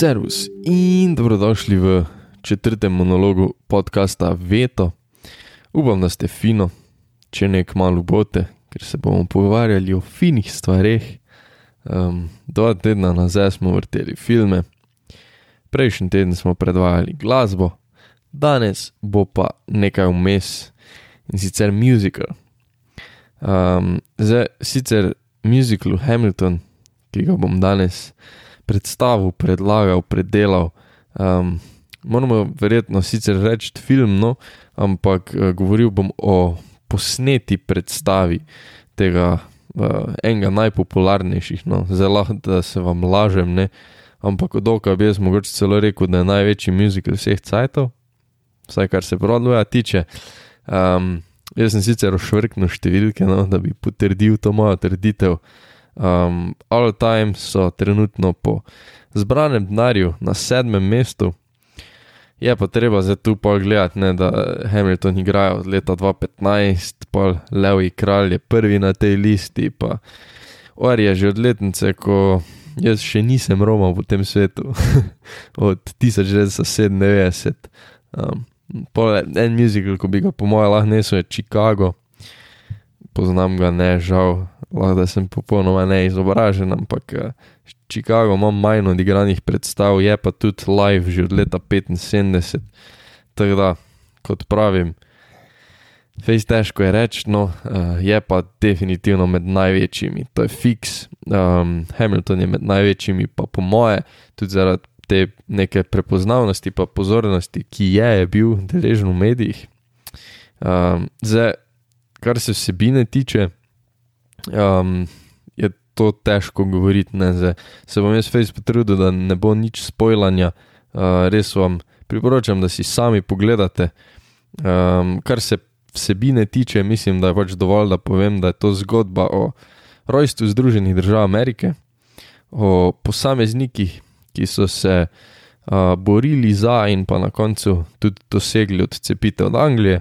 Servus in dobrodošli v četrtem monologu podcasta Veto. Upam, da ste fino, če ne kmalo bote, ker se bomo pogovarjali o finih stvareh. Um, dva tedna nazaj smo vrteli filme, prejšnji teden smo predvajali glasbo, danes bo pa nekaj vmes in sicer musical. Um, zdaj, sicer musical Hamilton, ki ga bom danes predstavil, predlagal, predelal. Um, moramo verjetno sicer reči film, no, ampak uh, govoril bom o posneti predstavi tega uh, enega najpopularnejših, no, zelo da se vam lažem, ne, ampak od oka bi jaz mogoče celo rekel, da je največji muzikal vseh cajtov, vsaj kar se Broadwaya tiče. Um, jaz sem sicer ošvrknil številke, no, da bi potrdil to mojo trditev. Um, all time so trenutno po zbranem denarju na sedmem mestu. Je pa treba zdaj tu pol gledati, ne, da Hamilton igra od leta 2015, pa Levi kralj je prvi na tej listi, pa Or je že od letnice, ko jaz še nisem romal v tem svetu, od 1997. Um, en muzikal, ko bi ga po mojem lahko nesel, je Chicago, poznam ga ne, žal, lahko da sem popolnoma neizobražen, ampak eh, Chicago ima manj odigranih predstav, je pa tudi live že od leta 75. Tako da, kot pravim, fejs težko je reči, no, eh, je pa definitivno med največjimi, to je fiks. Um, Hamilton je med največjimi, pa po moje, tudi zaradi te neke prepoznavnosti, pa pozornosti, ki je, je bil deležen v medijih. Um, zdaj, kar se vsebine tiče, um, je to težko govoriti. Ne, zdaj. Se bom jaz fejs potrudil, da ne bo nič spojlanja, uh, res vam priporočam, da si sami pogledate. Um, kar se vsebine tiče, mislim, da je pač dovolj, da povem, da je to zgodba o rojstvu Združenih držav Amerike, o posameznikih, ki so se uh, borili za in pa na koncu tudi dosegli odcepitev od Anglije.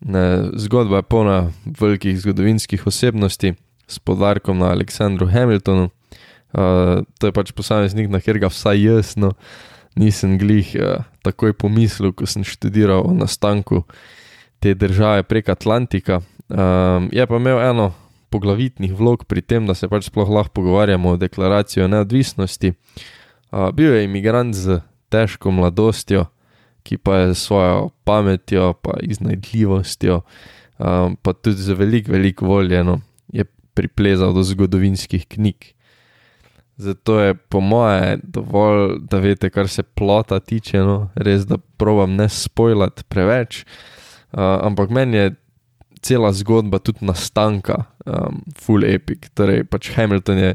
Ne, zgodba je polna velikih zgodovinskih osebnosti, s podarkom na Aleksandru Hamiltonu. Uh, to je pač posameznik, na katerega vsaj jaz no, nisem glih uh, takoj pomislil, ko sem študiral o nastanku te države prek Atlantika. Um, je pa imel eno poglavitnih vlog pri tem, da se pač sploh lahko pogovarjamo o deklaraciji o neodvisnosti. Uh, bil je imigrant z težko mladostjo, ki pa je s svojo pametjo, pa iznajdljivostjo, um, pa tudi z veliko, veliko voljeno, je priplezal do zgodovinskih knjig. Zato je po moje dovolj, da veste, kar se plota tiče, no, res da provam ne spojljati preveč. Uh, ampak meni je cela zgodba tudi nastanka, um, full epic. Torej, pač Hamilton je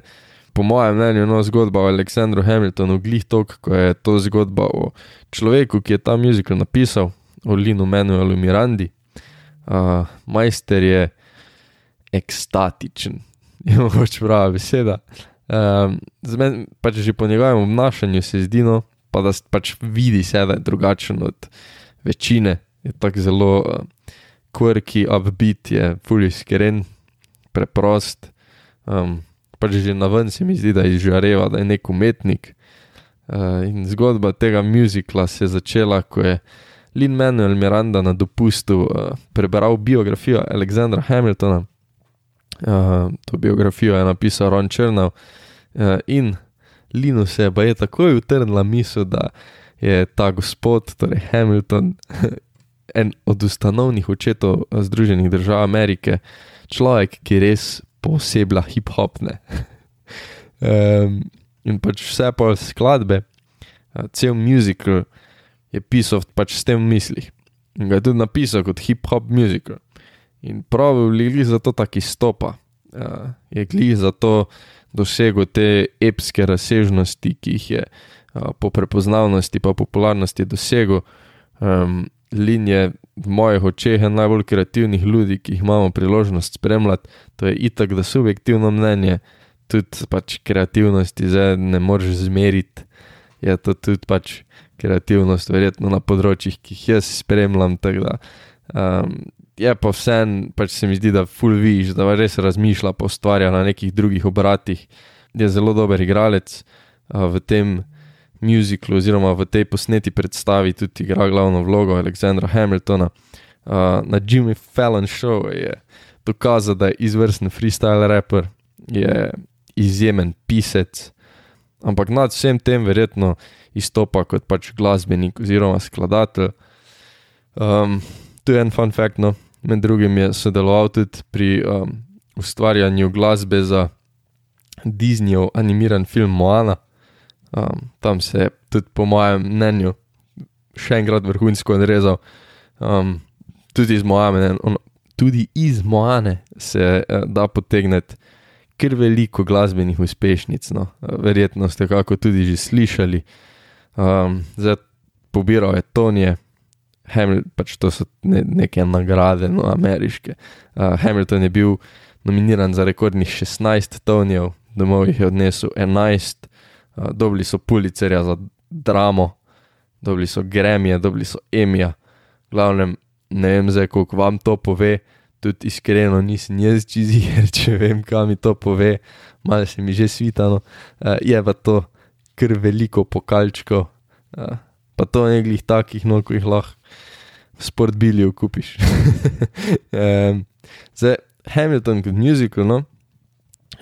po mojem mnenju, no, zgodba o Aleksandru Hamiltonu, glih to, kako je to zgodba o človeku, ki je ta muzikal napisal, o Linu Manuelu Mirandi. Uh, majster je ekstatičen, je mogoče prava beseda. Um, Zmen, pač že po njegovem obnašanju se zdi, no, pa da pač vidi se, da je drugačen od večine, je tako zelo uh, quirky, upbeat, je fully skeren, preprost. Um, pač že na ven se mi zdi, da je izžareva, da je nek umetnik. Uh, in zgodba tega muzikla se je začela, ko je Lin Manuel Miranda na dopustu uh, prebral biografijo Aleksandra Hamiltona. Uh, to biografijo je napisal Ron Črnov uh, in Linu se je pa je takoj utrnila misel, da je ta gospod, torej Hamilton, en od ustanovnih očetov Združenih držav Amerike, človek, ki res posebna hip-hop. um, in pač vse pa skladbe, cel muzikal je pisal pač s tem v mislih. In ga je tudi napisal kot hip-hop muzikal. In pravi, glih za to tako izstopa, uh, je glih za to dosegel te epske razsežnosti, ki jih je uh, po prepoznavnosti in popularnosti dosegel. Um, linije v mojih očeh najbolj kreativnih ljudi, ki jih imamo priložnost spremljati, to je itak, da subjektivno mnenje, tudi pač kreativnosti zdaj ne moreš zmeriti. Je to tudi pač kreativnost, verjetno na področjih, ki jih jaz spremljam. Um, je pa vsem, pač se mi zdi, da full viš, da res razmišlja, pa ustvarja na nekih drugih obratih. Je zelo dober igralec v tem muziklu oziroma v tej posneti predstavi tudi igra glavno vlogo Aleksandra Hamiltona. Na Jimmy Fallon show je dokazal, da je izvrsten freestyle raper, je izjemen pisec, ampak nad vsem tem verjetno izstopa kot pač glasbenik oziroma skladatelj. Um, to je en fun fact, no. med drugim je sodeloval tudi pri um, ustvarjanju glasbe za Disneyjev animiran film Moana. Um, tam se je tudi, po mojem mnenju, še enkrat vrhunsko odrezal. Um, tudi, iz Moane, on, tudi iz Moane se uh, da potegniti kar veliko glasbenih uspešnic. No. Verjetno ste kako tudi že slišali. Um, zdaj, pobiral je Tonje, Hamilton, pač to so ne, neke nagrade, no, ameriške. Uh, Hamilton je bil nominiran za rekordnih 16 tonjev, domov jih je odnesel 11, uh, dobili so Pulicerja za dramo, dobili so Gremije, dobili so Emija. Glavnem, ne vem zdaj, koliko vam to pove, tudi iskreno nisem jaz čiziger, če vem, kam mi to pove, malo se mi že svitano, uh, je pa to kar veliko pokalčko, uh, pa to neglih takih, no, ko jih lahko sport bilijo kupiš. um, zdaj, Hamilton kot muzikal, no,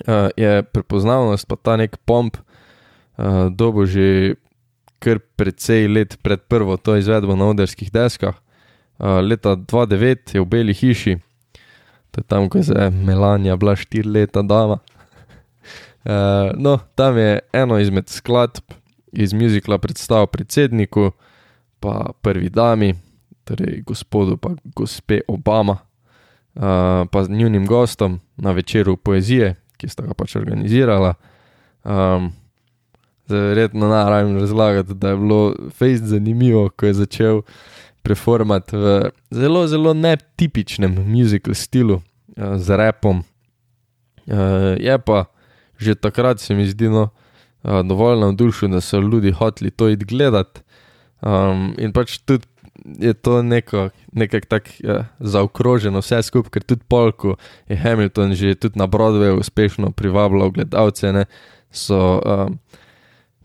uh, je prepoznavnost, pa ta nek pomp, uh, dobo že kar precej let pred prvo to izvedbo na oderskih deskah. Uh, leta 2009 je v Beli hiši, to je tam, ko je Melania bila štiri leta dama. Uh, no, tam je eno izmed skladb iz muzikla predstavil predsedniku, pa prvi dami, torej gospodu pa gospe Obama, uh, pa njunim gostom na večeru poezije, ki sta ga pač organizirala. Um, Verjetno naravim razlagati, da je bilo fejst zanimivo, ko je začel performati v zelo, zelo netipičnem muzikal stilu uh, z repom. Uh, je pa že takrat se mi zdi no, uh, dovolj navdušen, da so ljudje hoteli to id gledati. Um, in pač tudi je to neko, nekako tako ja, zaokroženo, vse skupaj, ker tudi polk je Hamilton že tudi na Broadwayu uspešno privabljal gledalce, ne, so um,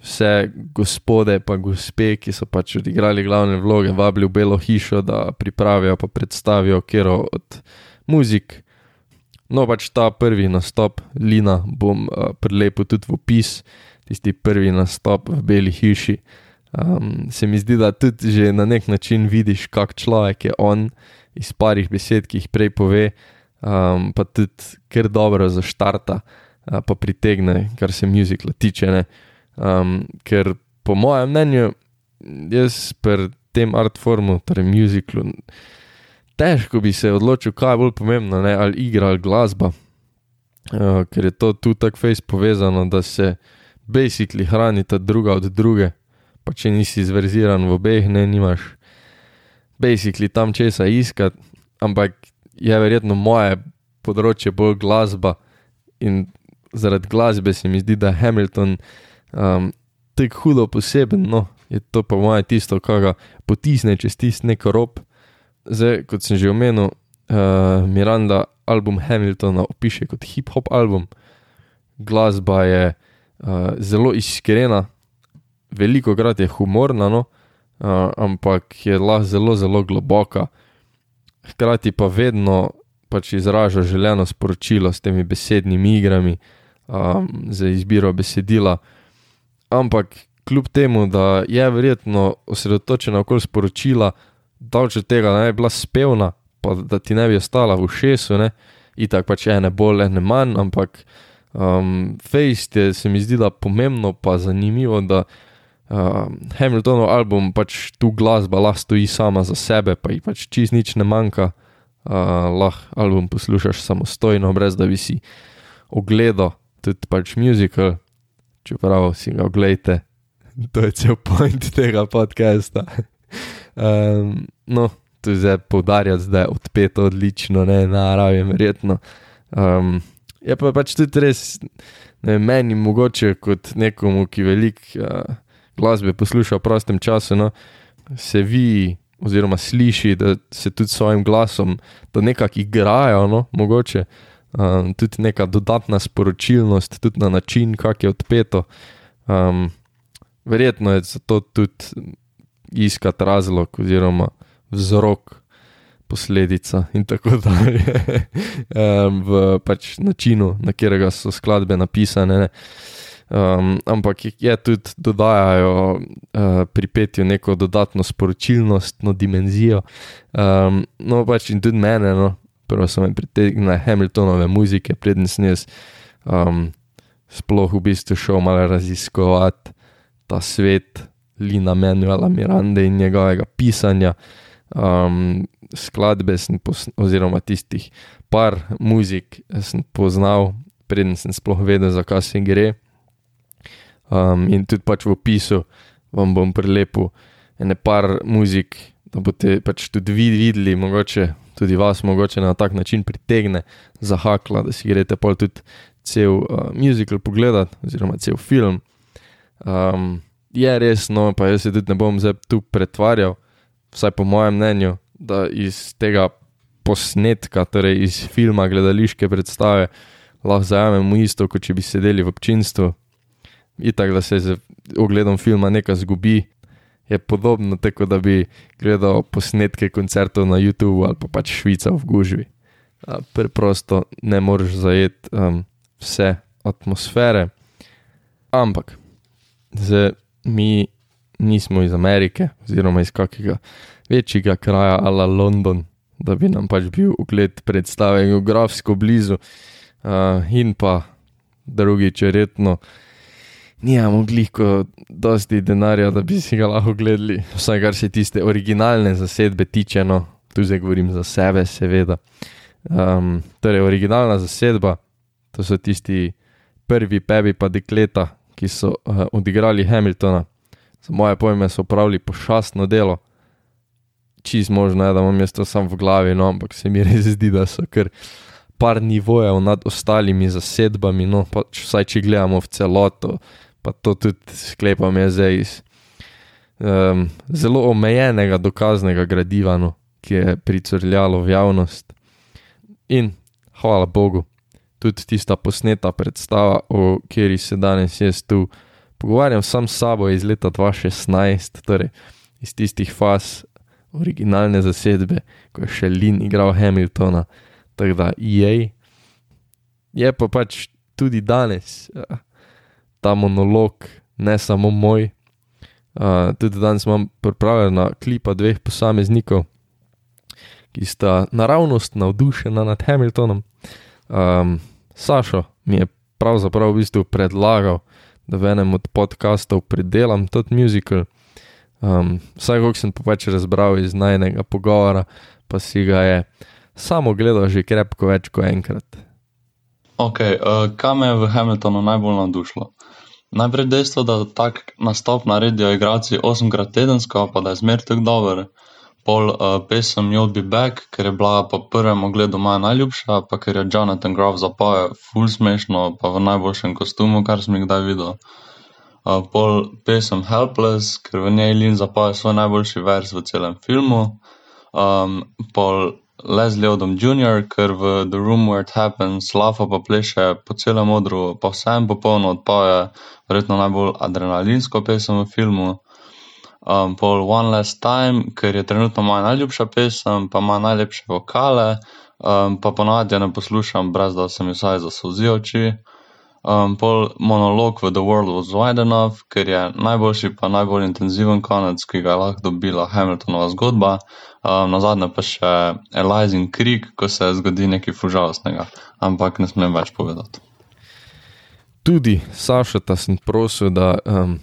vse gospode pa gospe, ki so pač odigrali glavne vloge, vabili v Belo hišo, da pripravijo pa predstavijo kero od muzik. No, pač ta prvi nastop, Lina, bom uh, prilepil tudi v opis, tisti prvi nastop v Beli hiši. Um, se mi zdi, da tudi že na nek način vidiš, kak človek je on iz parih besed, ki jih prej pove, um, pa tudi kar dobro zaštarta, uh, pa pritegne, kar se muzikla tiče. Um, ker po mojem mnenju, jaz pri tem artformu, torej muziklu, težko bi se odločil, kaj je bolj pomembno, ne? ali igra ali glasba. Uh, ker je to tu tako fejs povezano, da se basically hranita druga od druge pa če nisi zverziran v obeh, ne imaš basically tam česa iskati, ampak je verjetno moje področje bolj glasba in zaradi glasbe se mi zdi, da je Hamilton um, tako hudo poseben, no, je to pa moje tisto, kar ga potisne čez tisti neko rob. Zdaj, kot sem že omenil, uh, Miranda album Hamiltona opiše kot hip-hop album, glasba je uh, zelo iskrena, veliko krat je humorna, no, uh, ampak je lahko zelo, zelo globoka. Hkrati pa vedno pač izraža želeno sporočilo s temi besednimi igrami, um, za izbiro besedila. Ampak kljub temu, da je verjetno osredotočena okoli sporočila, dalče tega ne bi bila spevna, pa da ti ne bi ostala v šesu, ne, itak pač ene bolj, ene manj, ampak um, fejst je se mi zdi, da pomembno pa zanimivo, da uh, Hamiltonov album, pač tu glasba lahko stoji sama za sebe, pa ji pač čist nič ne manjka. Uh, lahko album poslušaš samostojno, brez da bi si ogledal tudi pač muzikal, čeprav si ga ogledate, to je cel point tega podcasta. um, no, tu zdaj poudarjati, da je odpeto odlično, ne naravi, verjetno. Um, je pa pač tudi res, ne meni mogoče kot nekomu, ki velik. Uh, glasbe posluša v prostem času, no, se vi, oziroma sliši, da se tudi s svojim glasom, da nekako igrajo, no, mogoče um, tudi neka dodatna sporočilnost, tudi na način, kako je odpeto. Um, verjetno je zato tudi iskati razlog oziroma vzrok, posledica in tako dalje um, v pač načinu, na katerega so skladbe napisane. Um, ampak je tudi dodajajo uh, pri petju neko dodatno sporočilnost, no dimenzijo. Um, no, pač in tudi mene, no, prvo so me pritegnile Hamiltonove muzike, preden sem jaz um, sploh v bistvu šel malo raziskovati ta svet Lina Manuela Miranda in njegovega pisanja. Um, skladbe oziroma tistih par muzik sem poznal, preden sem sploh vedel, zakaj se gre. Um, in tudi pač v opisu vam bom prelepil ene par muzik, da boste pač tudi vi videli, mogoče tudi vas mogoče na tak način pritegne za hakla, da si greste pa tudi cel uh, musical pogledati, oziroma cel film. Um, je res, no, pa jaz se tudi ne bom zdaj tu pretvarjal, vsaj po mojem mnenju, da iz tega posnetka, torej iz filma, gledališke predstave, lahko zajamemo isto, kot če bi sedeli v občinstvu. In tako, da se z ogledom filma nekaj zgubi, je podobno tako, da bi gledal posnetke koncertov na YouTubu ali pa pač Švica v Gužvi. Preprosto ne moreš zajeti um, vse atmosfere. Ampak, zdaj mi nismo iz Amerike, oziroma iz kakega večjega kraja, ali London, da bi nam pač bil ugled predstave geografsko blizu, uh, in pa drugič, verjetno, nijamo gliko dosti denarja, da bi si ga lahko gledali, vsaj kar se tiste originalne zasedbe tiče, no, tu zdaj govorim za sebe, seveda. Um, torej, originalna zasedba, to so tisti prvi pebi pa dekleta, ki so uh, odigrali Hamiltona. Za moje pojme so pravili pošastno delo, čist možno je, da imam jaz to sam v glavi, no, ampak se mi res zdi, da so kar par nivojev nad ostalimi zasedbami, no, pač vsaj če gledamo v celoto, pa to tudi sklepam je zdaj iz um, zelo omejenega dokaznega gradiva, no, ki je pricrljalo v javnost. In hvala Bogu, tudi tista posneta predstava, o kateri se danes jaz tu pogovarjam sam s sabo iz leta 2016, torej iz tistih faz originalne zasedbe, ko je še Lin igral Hamiltona, tako da jej. Je pa pač tudi danes uh, ta monolog, ne samo moj. Uh, tudi danes imam pripravljena klipa dveh posameznikov, ki sta naravnost navdušena nad Hamiltonom. Um, Sašo mi je pravzaprav v bistvu predlagal, da v enem od podkastov predelam ta muzikal. Um, vsaj, kako sem pač razbral iz najnega pogovora, pa si ga je samo gledal že krepko več kot enkrat. Ok, uh, kaj me je v Hamiltonu najbolj navdušilo? Najprej dejstvo, da tak nastop naredijo igralci 8krat tedensko, pa da je zmer tako dober. Pol uh, pesem You'll Be Back, ker je bila po prvem ogledu moja najljubša, pa ker je Jonathan Groff zapojal full smešno, pa v najboljšem kostumu, kar sem jih kdaj videl pol pesem Helpless, ker v njej Lin zapoje svoj najboljši vers v celem filmu. Um, pol Leslie Odom Jr., ker v The Room Where It Happens lafa pa pleše po celem odru, pa vsem popolno odpoje, verjetno najbolj adrenalinsko pesem v filmu. Um, pol One Last Time, ker je trenutno moja najljubša pesem, pa ima najlepše vokale, um, pa ponavadi ne poslušam, brez da se mi vsaj zasluzijo oči. Um, pol monolog v The World Was Wide Enough, ker je najboljši pa najbolj intenziven konec, ki ga je lahko dobila Hamiltonova zgodba. Um, na zadnje pa še Elizin krik, ko se zgodi nekaj fužalostnega, ampak ne smem več povedati. Tudi Saša, ta sem prosil, da um,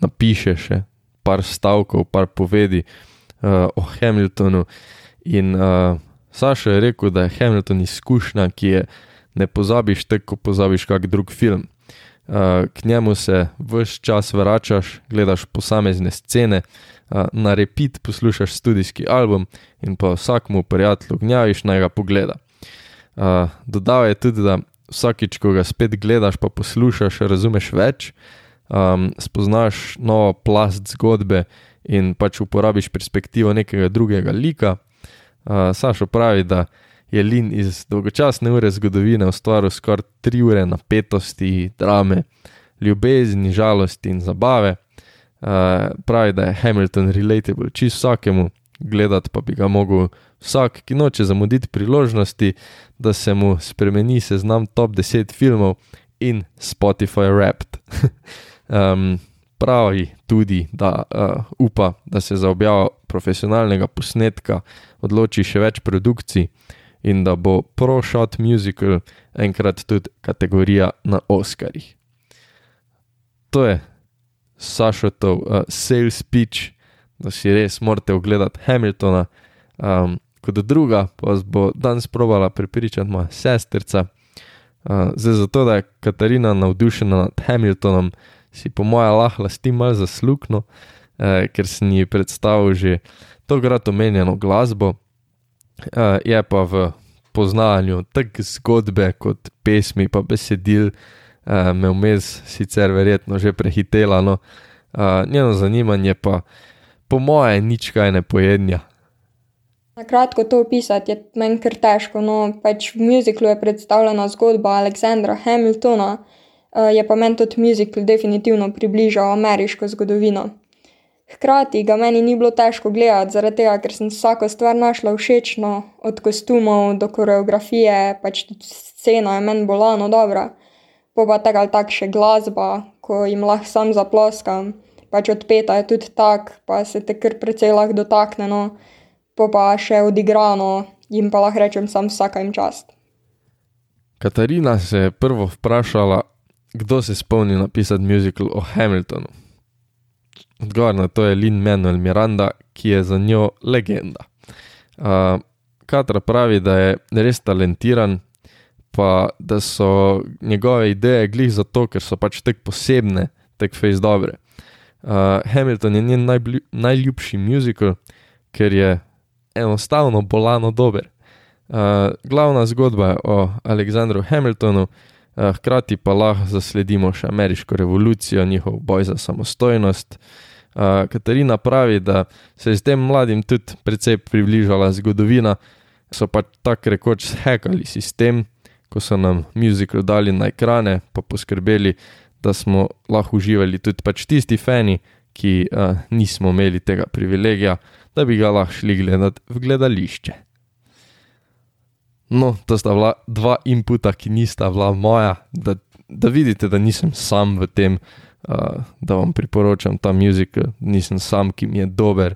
napiše še par stavkov, par povedi uh, o Hamiltonu. In uh, Saša je rekel, da je Hamilton izkušnja, ki je ne pozabiš tako, pozabiš kak drug film. Uh, k njemu se vse čas vračaš, gledaš posamezne scene, uh, na repeat poslušaš studijski album in pa vsakmu prijatelju gnjaviš naj ga pogleda. Uh, dodal je tudi, da vsakič, ko ga spet gledaš, pa poslušaš, razumeš več, um, spoznaš novo plast zgodbe in pač uporabiš perspektivo nekega drugega lika. Uh, Sašo pravi, da je Lin iz dolgočasne ure zgodovine ustvaril skoraj tri ure napetosti, drame, ljubezni, žalosti in zabave. Uh, pravi, da je Hamilton relatable čisto vsakemu, gledati pa bi ga mogel vsak, ki noče zamuditi priložnosti, da se mu spremeni seznam top 10 filmov in Spotify Rapt. um, pravi tudi, da uh, upa, da se za objavo profesionalnega posnetka odloči še več produkcij in da bo Pro Shot Musical enkrat tudi kategorija na Oscarjih. To je Sašotov uh, sales pitch, da si res morate ogledati Hamiltona. Um, kot druga, pa vas bo danes probala prepričati moja sesterca. Uh, zdaj, zato da je Katarina navdušena nad Hamiltonom, si po mojem lahko lasti mal zaslukno, uh, ker sem ji predstavil že tokrat omenjeno glasbo. Uh, je pa v poznavanju tako zgodbe kot pesmi, pa besedil, uh, me vmes sicer verjetno že prehitela, no, uh, njeno zanimanje pa po mojem nič kaj ne pojednja. Na kratko to opisati je meni kar težko. No, pač v muziklu je predstavljena zgodba Aleksandra Hamiltona, uh, je pa meni tudi muzikl definitivno približal ameriško zgodovino. Hkrati ga meni ni bilo težko gledati, zaradi tega, ker sem vsako stvar našla všečno, od kostumov do koreografije, pač tudi scena je meni bolano dobra. Pa pa tako ali tako še glasba, ko jim lahko sam zaploskam, pač odpeta je tudi tak, pa se te kar precej lahko dotakne. No pa pa še odigrano, jim pa lahko rečem sam vsaka jim čast. Katarina se je prvo vprašala, kdo se spomni napisati muzikal o Hamiltonu. Odgovor na to je Lin Manuel Miranda, ki je za njo legenda. Uh, Katra pravi, da je res talentiran, pa da so njegove ideje glih zato, ker so pač tako posebne, tako fejs dobre. Uh, Hamilton je njen najljubši muzikal, ker je enostavno bolano dober. Uh, glavna zgodba je o Aleksandru Hamiltonu, uh, hkrati pa lahko zasledimo še ameriško revolucijo, njihov boj za samostojnost. Uh, Katarina pravi, da se je s tem mladim tudi precej približala zgodovina, so pa tako rekoč hekali sistem, ko so nam muzikal dali na ekrane, pa poskrbeli, da smo lahko uživali tudi pač tisti fani, ki uh, nismo imeli tega privilegija, da bi ga lahko šli gledati v gledališče. No, to sta bila dva inputa, ki nista bila moja, da, da vidite, da nisem sam v tem, uh, da vam priporočam ta muzikal, nisem sam, ki mi je dober,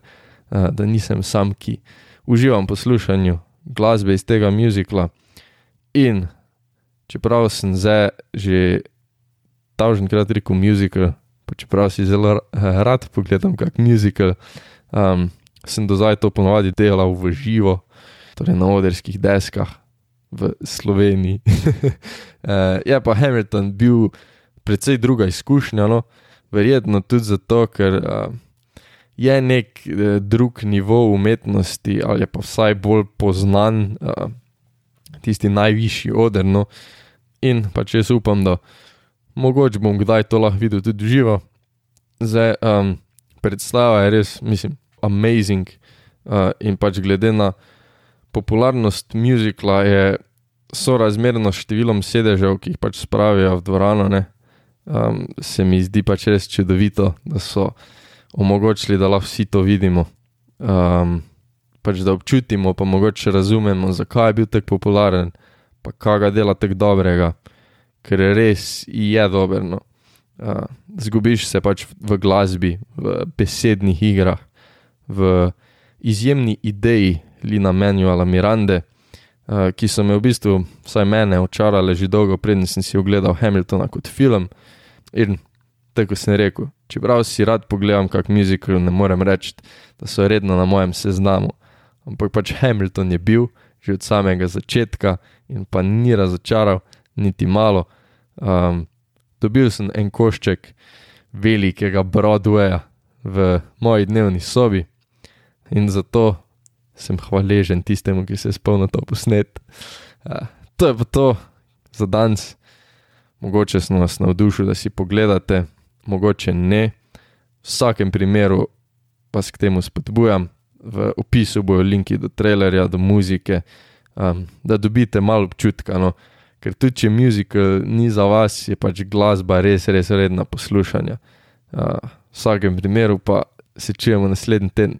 uh, da nisem sam, ki uživam poslušanju glasbe iz tega muzikla. In čeprav sem zdaj že tažnkrat rekel muzikal, pa čeprav si zelo rad pogledam kak muzikal, um, sem do zdaj to ponovadi delal v živo, torej na oderskih deskah v Sloveniji. uh, je pa Hamilton bil precej druga izkušnja, no? verjetno tudi zato, ker uh, je nek uh, drug nivo umetnosti ali pa vsaj bolj poznan, uh, tisti najvišji oder. No? In pa če jaz upam, da mogoče bom kdaj to lahko videl tudi živo. Zdaj, um, predstava je res, mislim, amazing. Uh, in pač glede na popularnost muzikla, je sorazmerno s številom sedežev, ki jih pač spravijo v dvorano, ne, um, se mi zdi pač res čudovito, da so omogočili, da lahko vsi to vidimo. Um, pač da občutimo, pa mogoče razumemo, zakaj je bil tako popularen, pa kaj ga dela tako dobrega, ker je res je dobro. No. Uh, zgubiš se pač v glasbi, v besednih igrah v izjemni ideji Lina Manuela Mirande, uh, ki so me v bistvu, vsaj mene, očarale že dolgo, preden sem si ogledal Hamiltona kot film. In tako sem rekel, čeprav si rad pogledam kak muzikal, ne morem reči, da so redno na mojem seznamu. Ampak pač Hamilton je bil že od samega začetka in pa ni razočaral, niti malo. Um, dobil sem en košček velikega Broadwaya v moji dnevni sobi, in zato sem hvaležen tistemu, ki se je spomnil to posnet. Uh, to je pa to za danes. Mogoče sem vas navdušil, da si pogledate, mogoče ne. V vsakem primeru vas k temu spodbujam. V opisu bojo linki do trailerja, do muzike, um, da dobite malo občutka, no, ker tudi če muzikal ni za vas, je pač glasba res, res vredna poslušanja. Uh, v vsakem primeru pa se čujemo naslednji teden.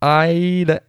Ajde!